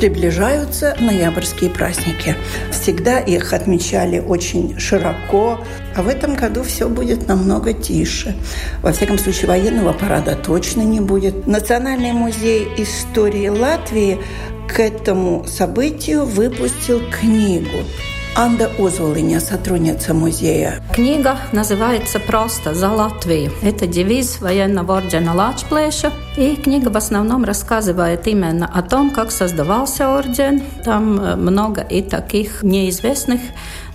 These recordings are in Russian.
Приближаются ноябрьские праздники. Всегда их отмечали очень широко, а в этом году все будет намного тише. Во всяком случае, военного парада точно не будет. Национальный музей истории Латвии к этому событию выпустил книгу Анда Озволиня, сотрудница музея. Книга называется просто «За Латвию». Это девиз военного ордена Лачплеша. И книга в основном рассказывает именно о том, как создавался орден. Там э, много и таких неизвестных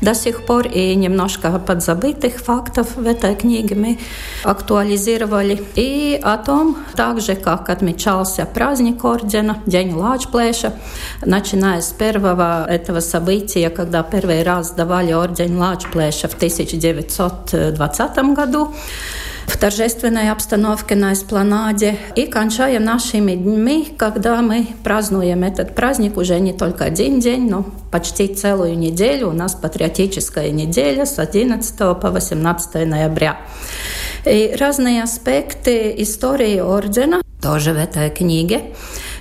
до сих пор и немножко подзабытых фактов в этой книге мы актуализировали. И о том, также как отмечался праздник ордена, День Лачплеша, начиная с первого этого события, когда первый раз давали орден Лачплеша в 1920 году в торжественной обстановке на эспланаде и кончая нашими днями, когда мы празднуем этот праздник уже не только один день, но почти целую неделю. У нас патриотическая неделя с 11 по 18 ноября. И разные аспекты истории ордена тоже в этой книге,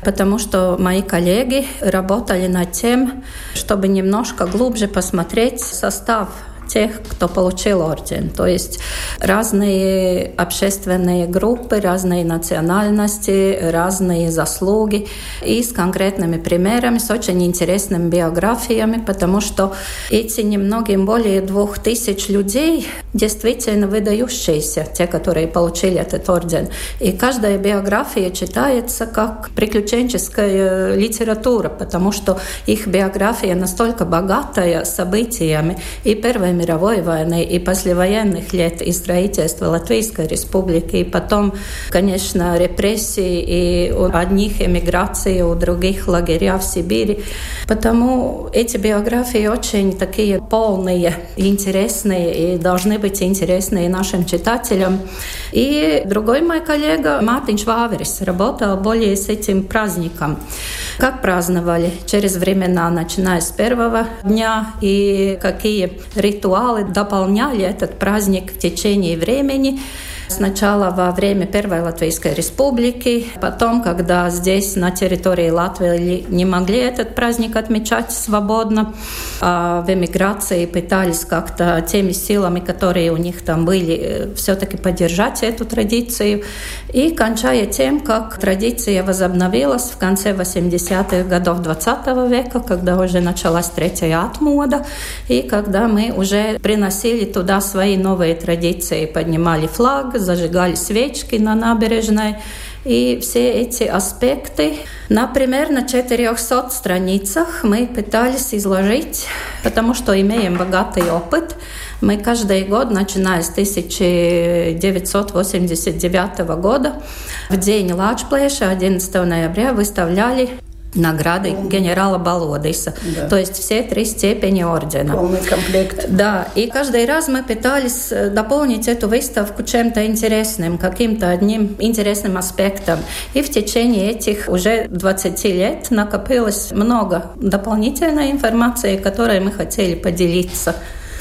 потому что мои коллеги работали над тем, чтобы немножко глубже посмотреть состав тех, кто получил орден. То есть разные общественные группы, разные национальности, разные заслуги и с конкретными примерами, с очень интересными биографиями, потому что эти немногим более двух тысяч людей действительно выдающиеся, те, которые получили этот орден. И каждая биография читается как приключенческая литература, потому что их биография настолько богатая событиями. И Первая мировой войны, и послевоенных лет, и строительства Латвийской республики, и потом, конечно, репрессии, и у одних эмиграции, у других лагеря в Сибири. Потому эти биографии очень такие полные, интересные, и должны быть интересны и нашим читателям. И другой мой коллега Мартин Ваверис работал более с этим праздником. Как праздновали? Через времена, начиная с первого дня, и какие ритуалы дополняли этот праздник в течение времени. Сначала во время Первой Латвийской Республики, потом, когда здесь, на территории Латвии, не могли этот праздник отмечать свободно, а в эмиграции пытались как-то теми силами, которые у них там были, э, все-таки поддержать эту традицию. И кончая тем, как традиция возобновилась в конце 80-х годов 20 века, когда уже началась третья отмода, и когда мы уже приносили туда свои новые традиции, поднимали флаг, зажигали свечки на набережной. И все эти аспекты, например, на 400 страницах мы пытались изложить, потому что имеем богатый опыт. Мы каждый год, начиная с 1989 года, в день Лачплеша, 11 ноября, выставляли награды генерала Болодиса. Да. То есть все три степени ордена. Полный комплект. Да, и каждый раз мы пытались э, дополнить эту выставку чем-то интересным, каким-то одним интересным аспектом. И в течение этих уже 20 лет накопилось много дополнительной информации, которой мы хотели поделиться.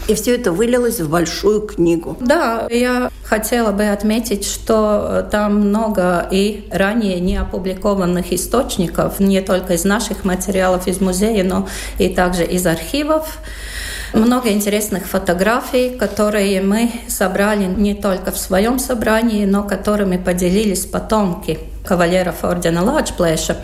И все это вылилось в большую книгу. Да, я хотела бы отметить, что э, там много и ранее не опубликованных источников, не только из наших материалов из музея, но и также из архивов. Много интересных фотографий, которые мы собрали не только в своем собрании, но которыми поделились потомки кавалеров ордена Ладжплеша.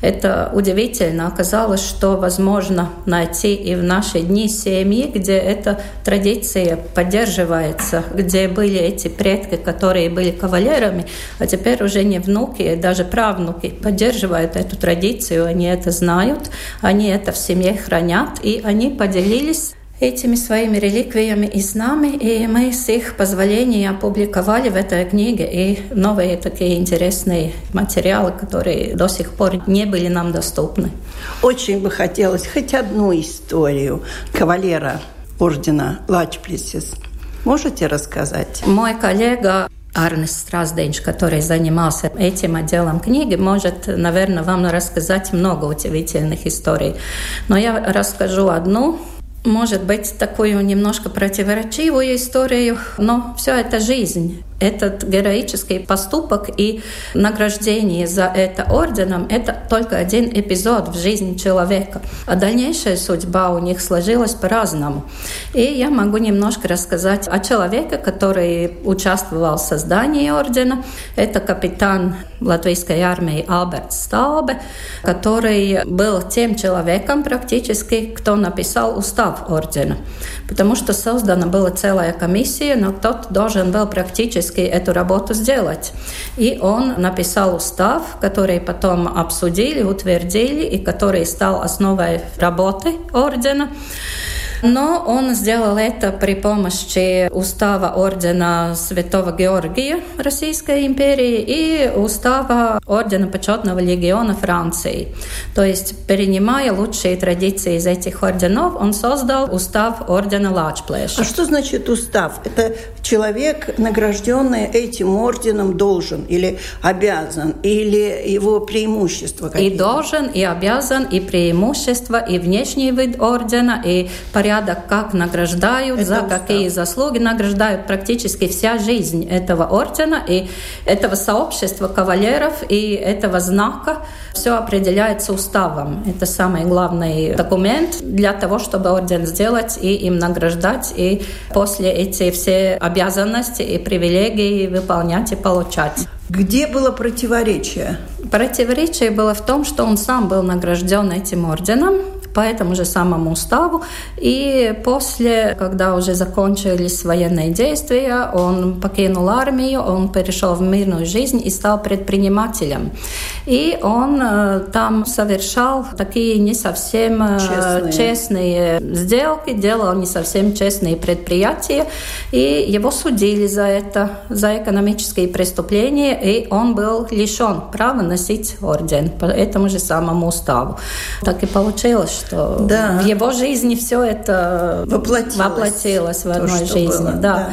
Это удивительно. Оказалось, что возможно найти и в наши дни семьи, где эта традиция поддерживается, где были эти предки, которые были кавалерами, а теперь уже не внуки, даже правнуки поддерживают эту традицию, они это знают, они это в семье хранят, и они поделились этими своими реликвиями и с нами, и мы с их позволения опубликовали в этой книге и новые такие интересные материалы, которые до сих пор не были нам доступны. Очень бы хотелось хоть одну историю кавалера ордена Лачплесис. Можете рассказать? Мой коллега Арнес Стразденч, который занимался этим отделом книги, может, наверное, вам рассказать много удивительных историй. Но я расскажу одну, может быть, такую немножко противоречивую историю, но все это жизнь этот героический поступок и награждение за это орденом – это только один эпизод в жизни человека. А дальнейшая судьба у них сложилась по-разному. И я могу немножко рассказать о человеке, который участвовал в создании ордена. Это капитан латвийской армии Альберт Стаубе, который был тем человеком практически, кто написал устав ордена. Потому что создана была целая комиссия, но кто-то должен был практически физически эту работу сделать. И он написал устав, который потом обсудили, утвердили, и который стал основой работы ордена. Но он сделал это при помощи устава ордена Святого Георгия Российской империи и устава ордена почетного легиона Франции. То есть, перенимая лучшие традиции из этих орденов, он создал устав ордена Лачплэша. А что значит устав? Это человек, награжденный этим орденом, должен или обязан, или его преимущества какие-то? И должен, и обязан, и преимущества, и внешний вид ордена, и порядок порядок, как награждают, Это за устав. какие заслуги награждают практически вся жизнь этого ордена и этого сообщества кавалеров и этого знака. Все определяется уставом. Это самый главный документ для того, чтобы орден сделать и им награждать, и после эти все обязанности и привилегии выполнять и получать. Где было противоречие? Противоречие было в том, что он сам был награжден этим орденом, по этому же самому уставу. И после, когда уже закончились военные действия, он покинул армию, он перешел в мирную жизнь и стал предпринимателем. И он э, там совершал такие не совсем э, честные, честные сделки, делал не совсем честные предприятия, и его судили за это, за экономические преступления, и он был лишен права носить орден по этому же самому уставу. Так и получилось, что да. в его жизни все это воплотилось, воплотилось в одной То, жизни. Было, да. да.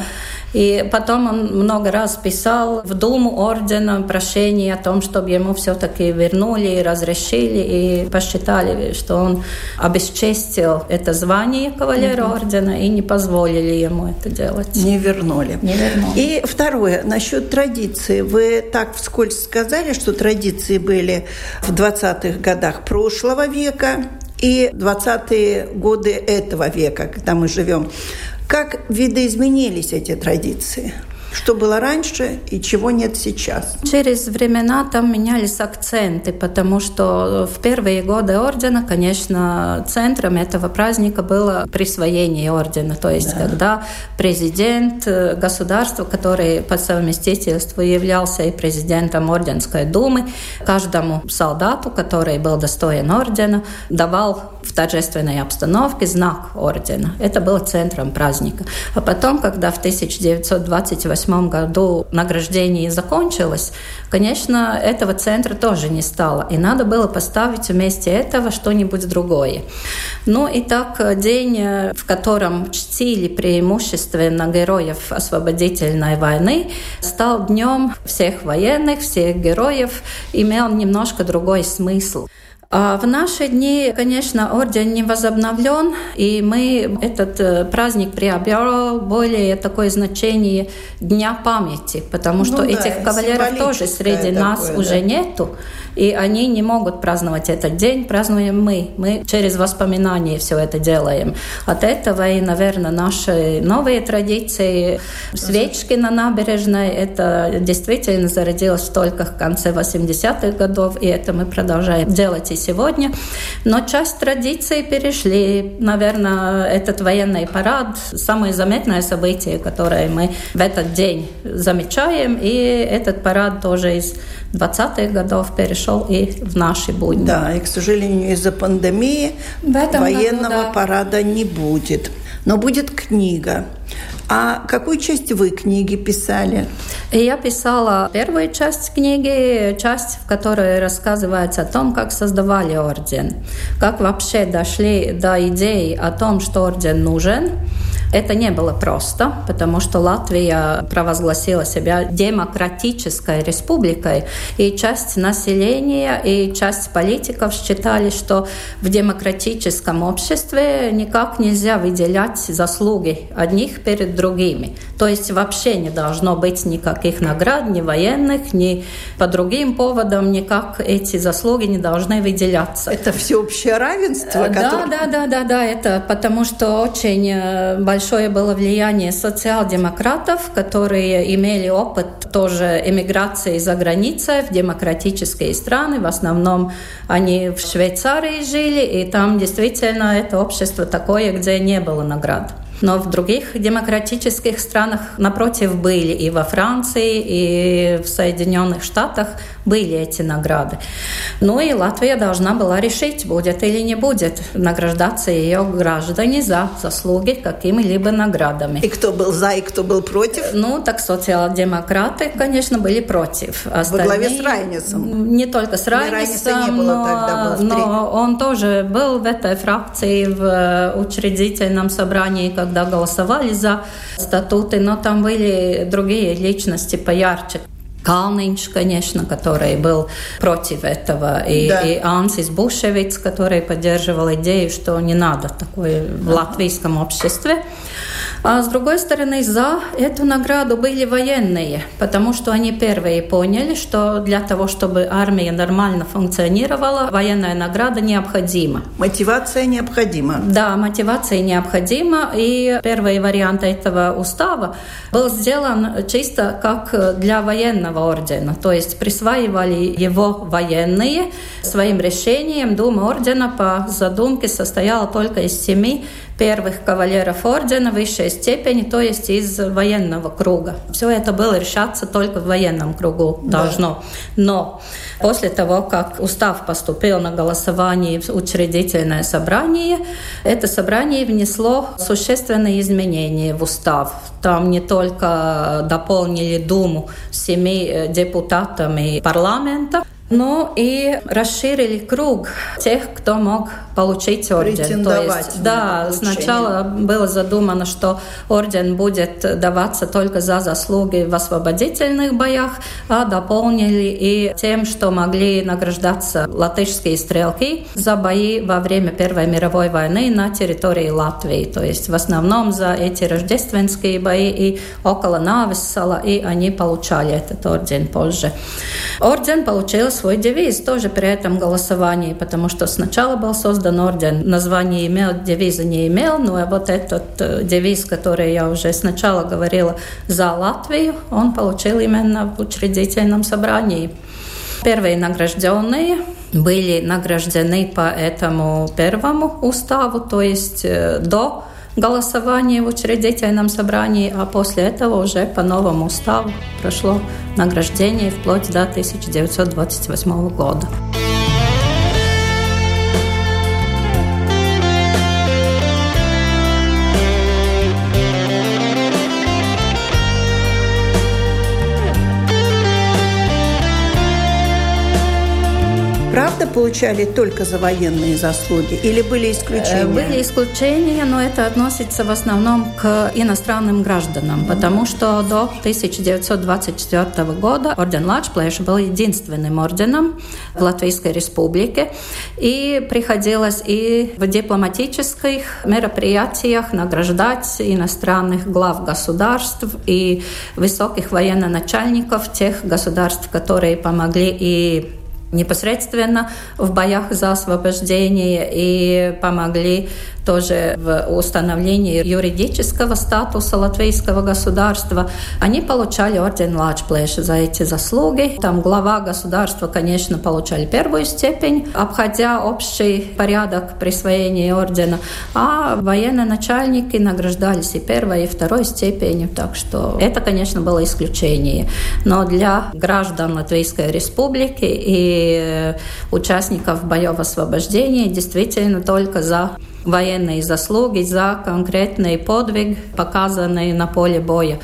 И потом он много раз писал в Думу ордена прошение о том, чтобы ему все-таки вернули и разрешили, и посчитали, что он обесчестил это звание кавалера угу. ордена и не позволили ему это делать. Не вернули. Не вернули. И второе, насчет традиции. Вы так вскользь сказали, что традиции были в 20-х годах прошлого века, и 20-е годы этого века, когда мы живем. Как видоизменились эти традиции? Что было раньше и чего нет сейчас. Через времена там менялись акценты, потому что в первые годы ордена, конечно, центром этого праздника было присвоение ордена. То есть, да. когда президент э, государства, который по совместительству являлся и президентом Орденской думы, каждому солдату, который был достоин ордена, давал в торжественной обстановке знак ордена. Это было центром праздника. А потом, когда в 1928 1998 году награждение закончилось, конечно, этого центра тоже не стало. И надо было поставить вместе этого что-нибудь другое. Ну и так день, в котором чтили преимущественно героев освободительной войны, стал днем всех военных, всех героев, имел немножко другой смысл. А в наши дни, конечно, орден не возобновлен, и мы этот э, праздник приобрел более такое значение Дня памяти, потому что ну, этих да, кавалеров тоже среди нас да. уже нету. И они не могут праздновать этот день, празднуем мы. Мы через воспоминания все это делаем. От этого и, наверное, наши новые традиции, свечки на набережной, это действительно зародилось только в конце 80-х годов, и это мы продолжаем делать и сегодня. Но часть традиций перешли. Наверное, этот военный парад – самое заметное событие, которое мы в этот день замечаем, и этот парад тоже из 20-х годов перешел и в наши будни. Да, и, к сожалению, из-за пандемии военного году, да. парада не будет. Но будет книга. А какую часть вы книги писали? Я писала первую часть книги, часть, в которой рассказывается о том, как создавали орден, как вообще дошли до идеи о том, что орден нужен, это не было просто, потому что Латвия провозгласила себя демократической республикой, и часть населения и часть политиков считали, что в демократическом обществе никак нельзя выделять заслуги одних перед другими. То есть вообще не должно быть никаких наград, ни военных, ни по другим поводам, никак эти заслуги не должны выделяться. Это всеобщее равенство? Да, которое... да, да, да, да, это потому что очень э, большое большое было влияние социал-демократов, которые имели опыт тоже эмиграции за границей в демократические страны. В основном они в Швейцарии жили, и там действительно это общество такое, где не было наград. Но в других демократических странах, напротив, были и во Франции, и в Соединенных Штатах были эти награды. Ну и Латвия должна была решить, будет или не будет награждаться ее граждане за заслуги какими-либо наградами. И кто был за, и кто был против? Ну, так социал-демократы, конечно, были против. Остальные... Во главе с Райнисом? Не только с Райнисом, не но, тогда, но он тоже был в этой фракции в учредительном собрании, как когда голосовали за статуты, но там были другие личности поярче. Kalniņš, конечно, который был против этого, и, да. и Ансис Бушевиц, который поддерживал идею, что не надо такое в латвийском обществе. А с другой стороны, за эту награду были военные, потому что они первые поняли, что для того, чтобы армия нормально функционировала, военная награда необходима. Мотивация необходима. Да, мотивация необходима. И первый вариант этого устава был сделан чисто как для военного ордена. То есть присваивали его военные своим решением. Дума ордена по задумке состояла только из семи первых кавалеров ордена высшей степени, то есть из военного круга. Все это было решаться только в военном кругу должно. Да. Но после того, как устав поступил на голосование в учредительное собрание, это собрание внесло существенные изменения в устав. Там не только дополнили Думу семи депутатами парламента, но и расширили круг тех, кто мог получить орден. То есть, да, сначала было задумано, что орден будет даваться только за заслуги в освободительных боях, а дополнили и тем, что могли награждаться латышские стрелки за бои во время Первой мировой войны на территории Латвии. То есть в основном за эти рождественские бои и около Нависсала, и они получали этот орден позже. Орден получил свой девиз тоже при этом голосовании, потому что сначала был создан создан орден. Название имел, девиза не имел, но вот этот девиз, который я уже сначала говорила за Латвию, он получил именно в учредительном собрании. Первые награжденные были награждены по этому первому уставу, то есть до голосования в учредительном собрании, а после этого уже по новому уставу прошло награждение вплоть до 1928 года. Правда получали только за военные заслуги или были исключения? Э, были исключения, но это относится в основном к иностранным гражданам, потому что до 1924 года орден Лачплесиса был единственным орденом в Латвийской республике, и приходилось и в дипломатических мероприятиях награждать иностранных глав государств и высоких военно-начальников тех государств, которые помогли и непосредственно в боях за освобождение и помогли тоже в установлении юридического статуса латвийского государства. Они получали орден Лачплэша за эти заслуги. Там глава государства, конечно, получали первую степень, обходя общий порядок присвоения ордена, а военные начальники награждались и первой, и второй степенью. Так что это, конечно, было исключение. Но для граждан Латвийской Республики и участников боев освобождения действительно только за военные заслуги за конкретный подвиг, показанный на поле боя.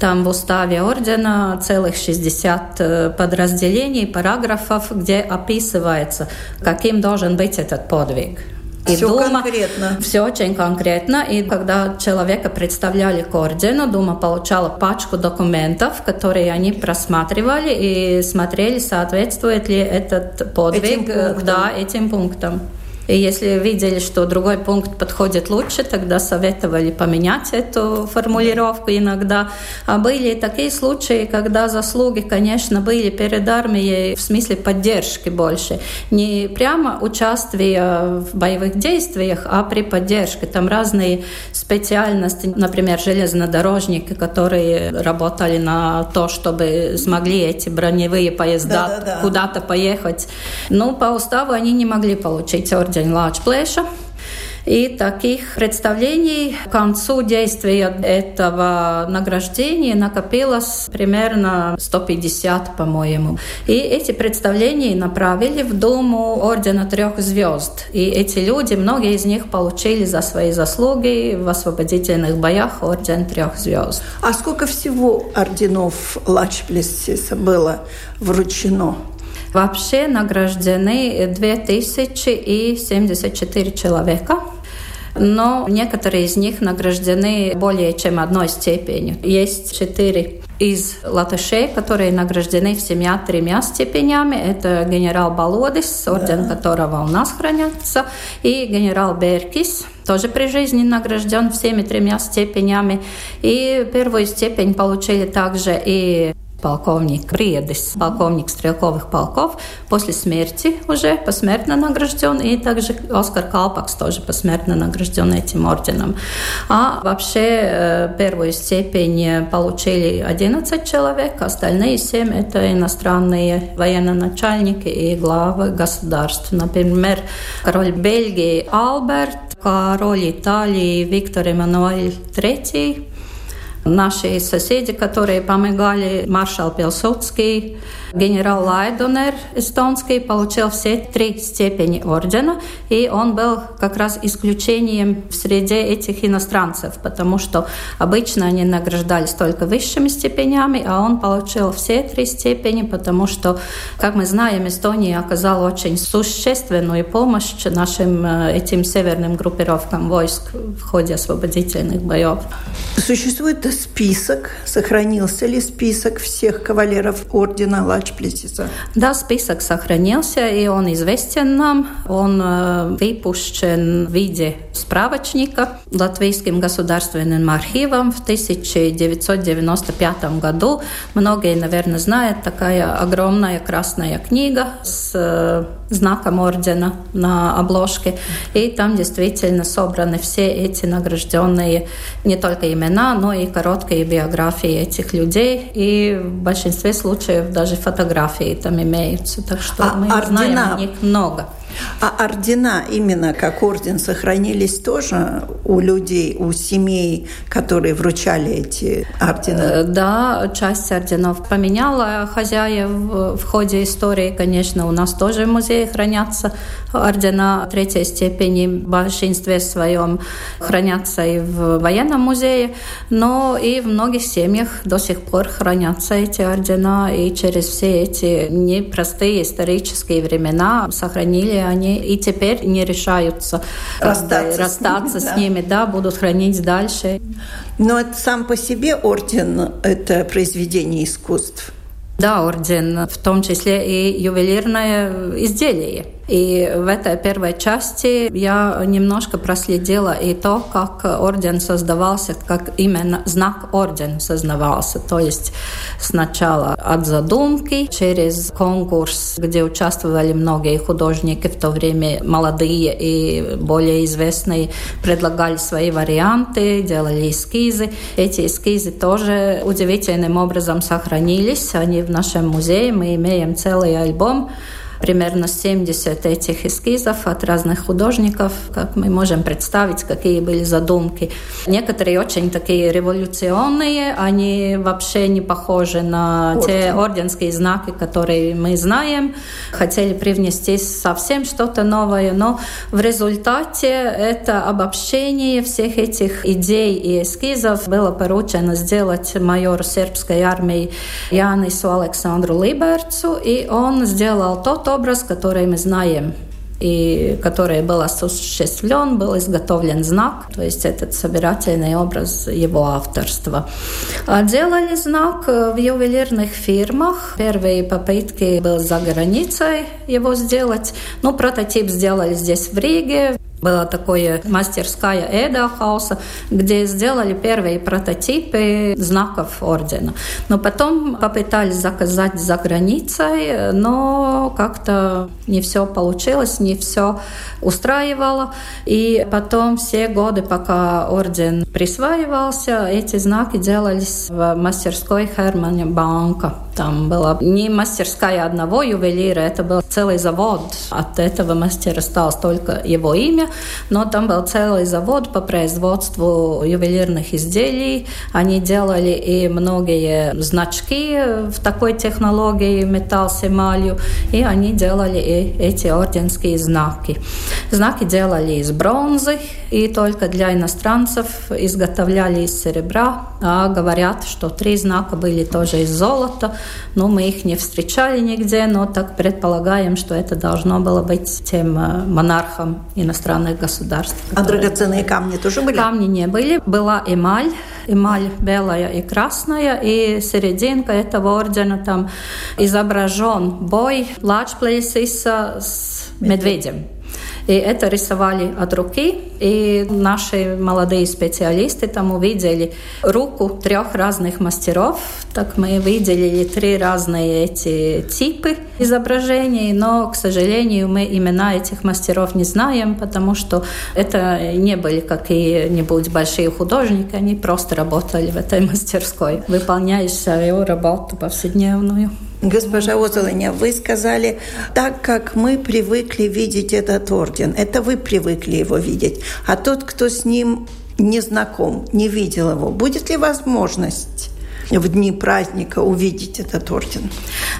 Там в уставе ордена целых 60 э, подразделений, параграфов, где описывается, каким должен быть этот подвиг. И все Дума, конкретно. Все очень конкретно. И когда человека представляли к ордену, Дума получала пачку документов, которые они просматривали и смотрели, соответствует ли этот подвиг этим э, да, этим пунктам. И если видели, что другой пункт подходит лучше, тогда советовали поменять эту формулировку иногда. А были такие случаи, когда заслуги, конечно, были перед армией в смысле поддержки больше. Не прямо участие в боевых действиях, а при поддержке. Там разные специальности, например, железнодорожники, которые работали на то, чтобы смогли эти броневые поезда да, да, да. куда-то поехать. Но по уставу они не могли получить орден Артень Лачплеша. И таких представлений к концу действия этого награждения накопилось примерно 150, по-моему. И эти представления направили в Думу Ордена Трех Звезд. И эти люди, многие из них получили за свои заслуги в освободительных боях Орден Трех Звезд. А сколько всего орденов Лачплесиса было вручено? Вообще награждены 2074 человека но некоторые из них награждены более чем одной степенью. Есть четыре из латышей, которые награждены всеми тремя степенями. Это генерал Балодис, орден да. которого у нас хранится, и генерал Беркис, тоже при жизни награжден всеми тремя степенями. И первую степень получили также и полковник Приедис, полковник стрелковых полков, после смерти уже посмертно награжден, и также Оскар Калпакс тоже посмертно награжден этим орденом. А вообще э, первую степень получили 11 человек, остальные 7 это иностранные военно-начальники и главы государств. Например, король Бельгии Алберт, король Италии Виктор Эммануэль III, Наши соседи, которые помогали, маршал Пилсудский, генерал Лайдонер эстонский, получил все три степени ордена, и он был как раз исключением в среде этих иностранцев, потому что обычно они награждались только высшими степенями, а он получил все три степени, потому что, как мы знаем, Эстония оказала очень существенную помощь нашим э, этим северным группировкам войск в ходе освободительных боев. Существует список, сохранился ли список всех кавалеров ордена Лачплесиса? Да, список сохранился, и он известен нам. Он э, выпущен в виде справочника Латвийским государственным архивом в 1995 году. Многие, наверное, знают, такая огромная красная книга с э, знаком ордена на обложке. И там действительно собраны все эти награжденные не только имена, но и короткие биографии этих людей. И в большинстве случаев даже фотографии там имеются. Так что а мы ордена? знаем о них много. А ордена, именно как орден, сохранились тоже у людей, у семей, которые вручали эти ордена? Э, да, часть орденов поменяла хозяев в ходе истории. Конечно, у нас тоже в музее хранятся ордена третьей степени. В большинстве своем хранятся и в военном музее, но и в многих семьях до сих пор хранятся эти ордена. И через все эти непростые исторические времена сохранили они и теперь не решаются расстаться, расстаться с, ними, с ними, да, будут хранить дальше. Но это сам по себе орден – это произведение искусств. Да, орден, в том числе и ювелирное изделие. И в этой первой части я немножко проследила и то, как орден создавался, как именно знак ордена создавался. То есть сначала от задумки, через конкурс, где участвовали многие художники в то время, молодые и более известные, предлагали свои варианты, делали эскизы. Эти эскизы тоже удивительным образом сохранились. Они в нашем музее. Мы имеем целый альбом примерно 70 этих эскизов от разных художников, как мы можем представить, какие были задумки. Некоторые очень такие революционные, они вообще не похожи на Орден. те орденские знаки, которые мы знаем. Хотели привнести совсем что-то новое, но в результате это обобщение всех этих идей и эскизов было поручено сделать майору сербской армии Янису Александру Либерцу, и он сделал образ, который мы знаем и который был осуществлен, был изготовлен знак, то есть этот собирательный образ его авторства. А делали знак в ювелирных фирмах. Первые попытки были за границей его сделать. Ну, прототип сделали здесь в Риге, была такая мастерская Эда Хауса, где сделали первые прототипы знаков ордена. Но потом попытались заказать за границей, но как-то не все получилось, не все устраивало. И потом все годы, пока орден присваивался, эти знаки делались в мастерской Хермана Банка. Там была не мастерская одного ювелира, это был целый завод. От этого мастера осталось только его имя, но там был целый завод по производству ювелирных изделий. Они делали и многие значки в такой технологии металл с эмалью, и они делали и эти орденские знаки. Знаки делали из бронзы, и только для иностранцев изготовляли из серебра, а говорят, что три знака были тоже из золота, но мы их не встречали нигде, но так предполагаем, что это должно было быть тем э, монархом иностранных государств. А драгоценные камни тоже были? Камни не были. Была эмаль, эмаль белая и красная, и серединка этого ордена там изображен бой Лачплейсиса с медведем. И это рисовали от руки. И наши молодые специалисты там увидели руку трех разных мастеров. Так мы видели три разные эти типы изображений, но, к сожалению, мы имена этих мастеров не знаем, потому что это не были какие-нибудь большие художники, они просто работали в этой мастерской, выполняя свою работу повседневную. Госпожа Озолыня, вы сказали, так как мы привыкли видеть этот орден, это вы привыкли его видеть, а тот, кто с ним не знаком, не видел его, будет ли возможность в дни праздника увидеть этот орден?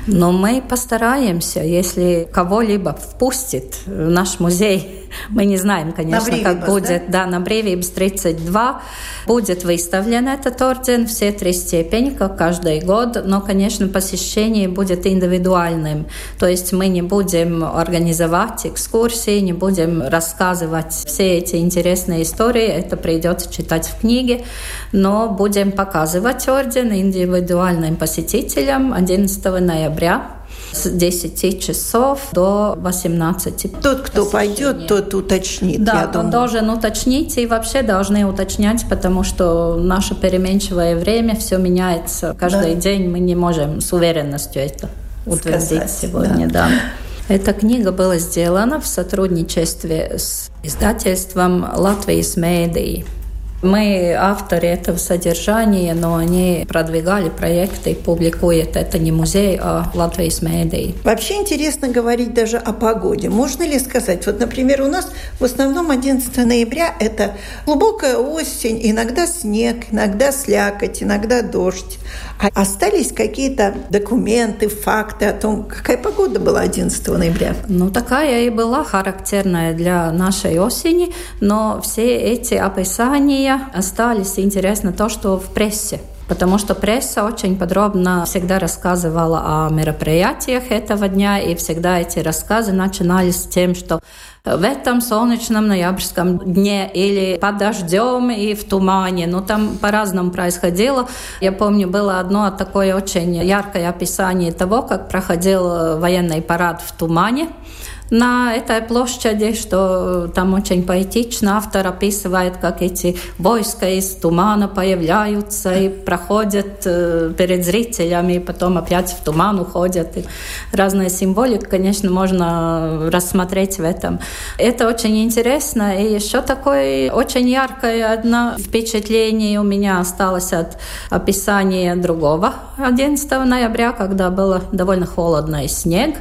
Но мы постараемся, если кого-либо впустит в наш музей. Мы не знаем, конечно, как будет. Да? да, на Бревибс 32 будет выставлен этот орден, все три степени, как каждый год, но, конечно, посещение будет индивидуальным. То есть мы не будем организовать экскурсии, не будем рассказывать все эти интересные истории, это придется читать в книге, но будем показывать орден индивидуальным посетителям 11 ноября с 10 часов до 18. Тот, кто пойдет, тот уточнит. Да, он думаю. должен уточнить и вообще должны уточнять, потому что наше переменчивое время все меняется каждый да. день. Мы не можем с уверенностью это утвердить Сказать, сегодня. Да. Да. Эта книга была сделана в сотрудничестве с издательством «Латвийс Медии». Мы авторы этого содержания, но они продвигали проекты, публикуют это не музей, а Латвийс медии. Вообще интересно говорить даже о погоде. Можно ли сказать, вот, например, у нас в основном 11 ноября это глубокая осень, иногда снег, иногда слякоть, иногда дождь. А остались какие-то документы, факты о том, какая погода была 11 ноября? Ну, такая и была характерная для нашей осени, но все эти описания остались. Интересно то, что в прессе потому что пресса очень подробно всегда рассказывала о мероприятиях этого дня, и всегда эти рассказы начинались с тем, что в этом солнечном ноябрьском дне или под дождем и в тумане. Ну, там по-разному происходило. Я помню, было одно такое очень яркое описание того, как проходил военный парад в тумане. На этой площади, что там очень поэтично автор описывает, как эти войска из тумана появляются и проходят э, перед зрителями, и потом опять в туман уходят. И разная символика, конечно, можно рассмотреть в этом. Это очень интересно. И еще такое очень яркое одно впечатление у меня осталось от описания другого 11 ноября, когда было довольно холодно и снег.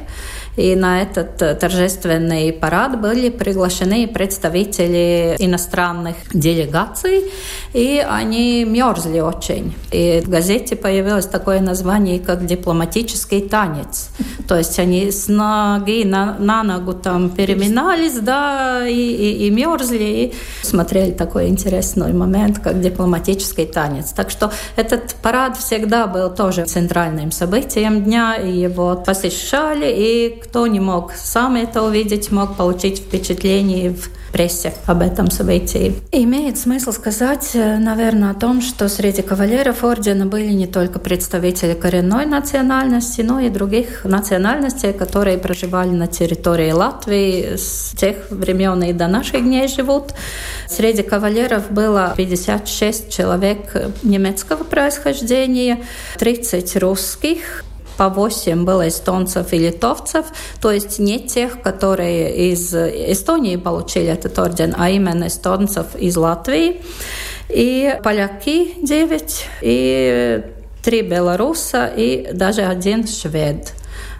И на этот э, торжественный парад были приглашены представители иностранных делегаций, и они мерзли очень. И в газете появилось такое название, как «дипломатический танец». То есть они с ноги на, на ногу там переминались, да, и, и, и мерзли, и смотрели такой интересный момент, как дипломатический танец. Так что этот парад всегда был тоже центральным событием дня, и его посещали, и кто не мог сам это увидеть, мог получить впечатление в прессе об этом событии. Имеет смысл сказать, э, наверное, о том, что среди кавалеров ордена были не только представители коренной национальности, но и других национальностей, которые проживали на территории Латвии с тех времен и до наших дней живут. Среди кавалеров было 56 человек немецкого происхождения, 30 русских, по 8 было эстонцев и литовцев, то есть не тех, которые из Эстонии получили этот орден, а именно эстонцев из Латвии. И поляки 9, и три белоруса, и даже один швед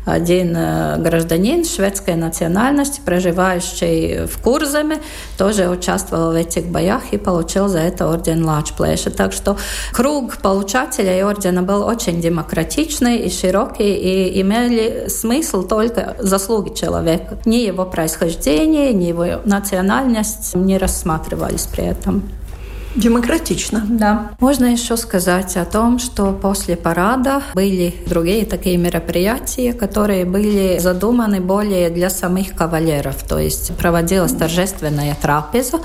один гражданин шведской национальности, проживающий в Курзаме, тоже участвовал в этих боях и получил за это орден Лачплеша. Так что круг получателей ордена был очень демократичный и широкий, и имели смысл только заслуги человека. Ни его происхождение, ни его национальность не рассматривались при этом. Демократично. Да. Можно еще сказать о том, что после парада были другие такие мероприятия, которые были задуманы более для самих кавалеров. То есть проводилась торжественная трапеза,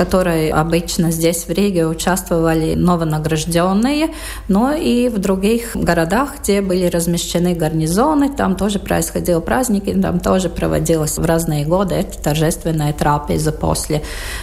которой обычно здесь в Риге участвовали новонагражденные, но и в других городах, где были размещены гарнизоны, там тоже происходил праздники, там тоже проводилась в разные годы эта торжественная трапеза после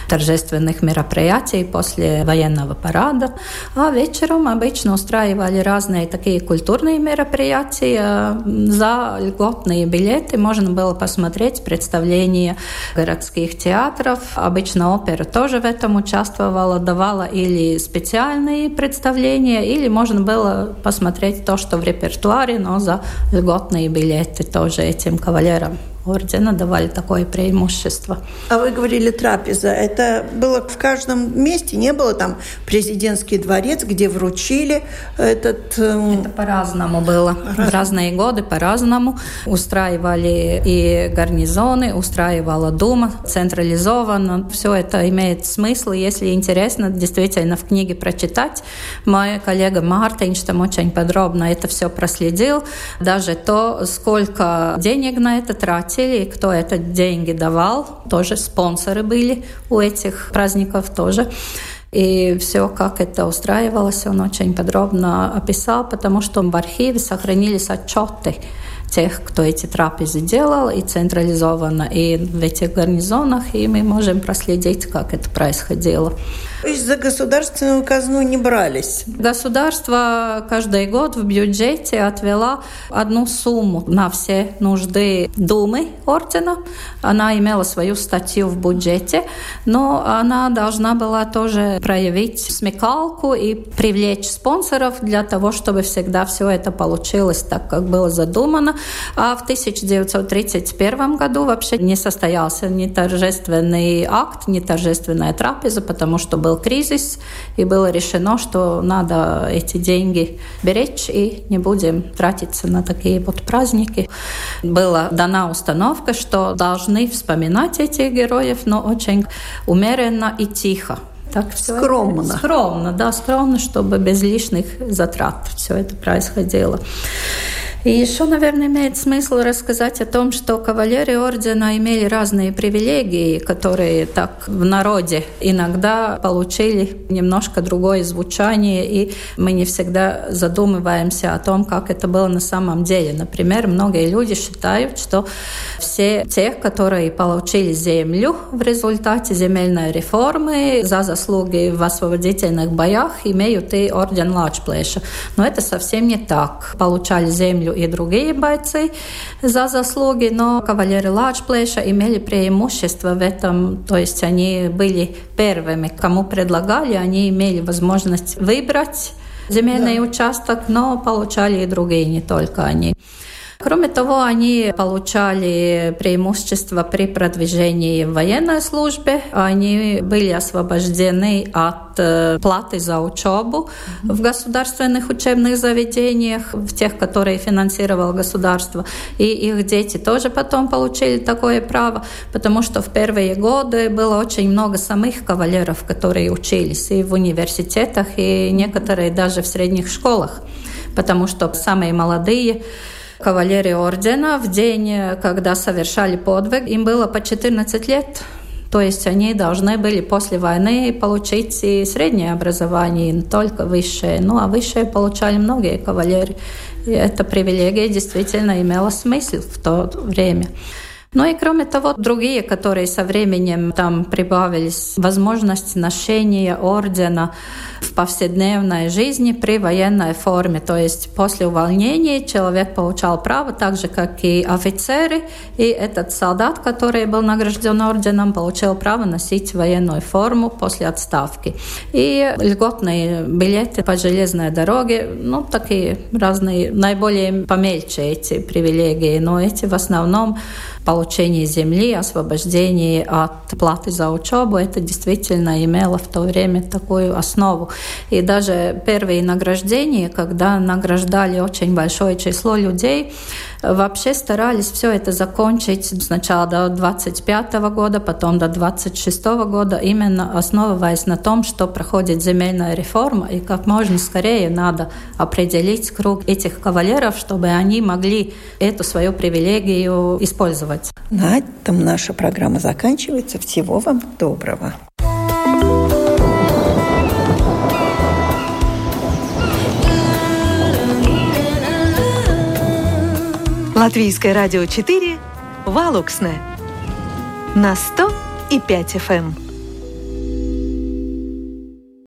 торжественных мероприятий, после военного парада. А вечером обычно устраивали разные такие культурные мероприятия. За льготные билеты можно было посмотреть представления городских театров, обычно опера тоже в этом участвовала, давала или специальные представления, или можно было посмотреть то, что в репертуаре, но за льготные билеты тоже этим кавалерам ордена давали такое преимущество. А вы говорили трапеза. Это было в каждом месте? Не было там президентский дворец, где вручили этот... Эм... Это по-разному было. Раз... В разные годы по-разному. Устраивали и гарнизоны, устраивала Дума централизованно. Все это имеет смысл. Если интересно, действительно в книге прочитать. Мой коллега Мартинш там очень подробно это все проследил. Даже то, сколько денег на это тратили, платили, кто это деньги давал, тоже спонсоры были у этих праздников тоже. И все, как это устраивалось, он очень подробно описал, потому что в архиве сохранились отчеты тех, кто эти трапезы делал, и централизованно, и в этих гарнизонах, и мы можем проследить, как это происходило. То есть за государственную казну не брались? Государство каждый год в бюджете отвела одну сумму на все нужды Думы ордена. Она имела свою статью в бюджете, но она должна была тоже проявить смекалку и привлечь спонсоров для того, чтобы всегда все это получилось так, как было задумано. А в 1931 году вообще не состоялся ни торжественный акт, ни торжественная трапеза, потому что был кризис, и было решено, что надо эти деньги беречь и не будем тратиться на такие вот праздники. Была дана установка, что должны вспоминать этих героев, но очень умеренно и тихо. Так скромно. Это, скромно, да, скромно, чтобы без лишних затрат все это происходило. И еще, наверное, имеет смысл рассказать о том, что кавалеры ордена имели разные привилегии, которые так в народе иногда получили немножко другое звучание, и мы не всегда задумываемся о том, как это было на самом деле. Например, многие люди считают, что все те, которые получили землю в результате земельной реформы за заслуги в освободительных боях, имеют и орден Лачплеша. Но это совсем не так. Получали землю и другие бойцы за заслуги, но кавалеры Лачплеша имели преимущество в этом, то есть они были первыми, кому предлагали, они имели возможность выбрать земельный да. участок, но получали и другие, не только они. Кроме того, они получали преимущество при продвижении в военной службе. Они были освобождены от э, платы за учебу в государственных учебных заведениях, в тех, которые финансировало государство. И их дети тоже потом получили такое право, потому что в первые годы было очень много самых кавалеров, которые учились и в университетах, и некоторые даже в средних школах, потому что самые молодые кавалерии ордена в день, когда совершали подвиг, им было по 14 лет. То есть они должны были после войны получить и среднее образование, не только высшее. Ну, а высшее получали многие кавалеры. И эта привилегия действительно имела смысл в то время. Ну и кроме того, другие, которые со временем там прибавились, возможность ношения ордена в повседневной жизни при военной форме. То есть после увольнения человек получал право, так же, как и офицеры, и этот солдат, который был награжден орденом, получил право носить военную форму после отставки. И льготные билеты по железной дороге, ну, такие разные, наиболее помельче эти привилегии, но эти в основном получение земли, освобождение от платы за учебу, это действительно имело в то время такую основу. И даже первые награждения, когда награждали очень большое число людей, вообще старались все это закончить сначала до 25 года, потом до 26 года, именно основываясь на том, что проходит земельная реформа, и как можно скорее надо определить круг этих кавалеров, чтобы они могли эту свою привилегию использовать делать. На этом наша программа заканчивается. Всего вам доброго. Латвийское радио 4 Валуксне на 100 и 5 FM.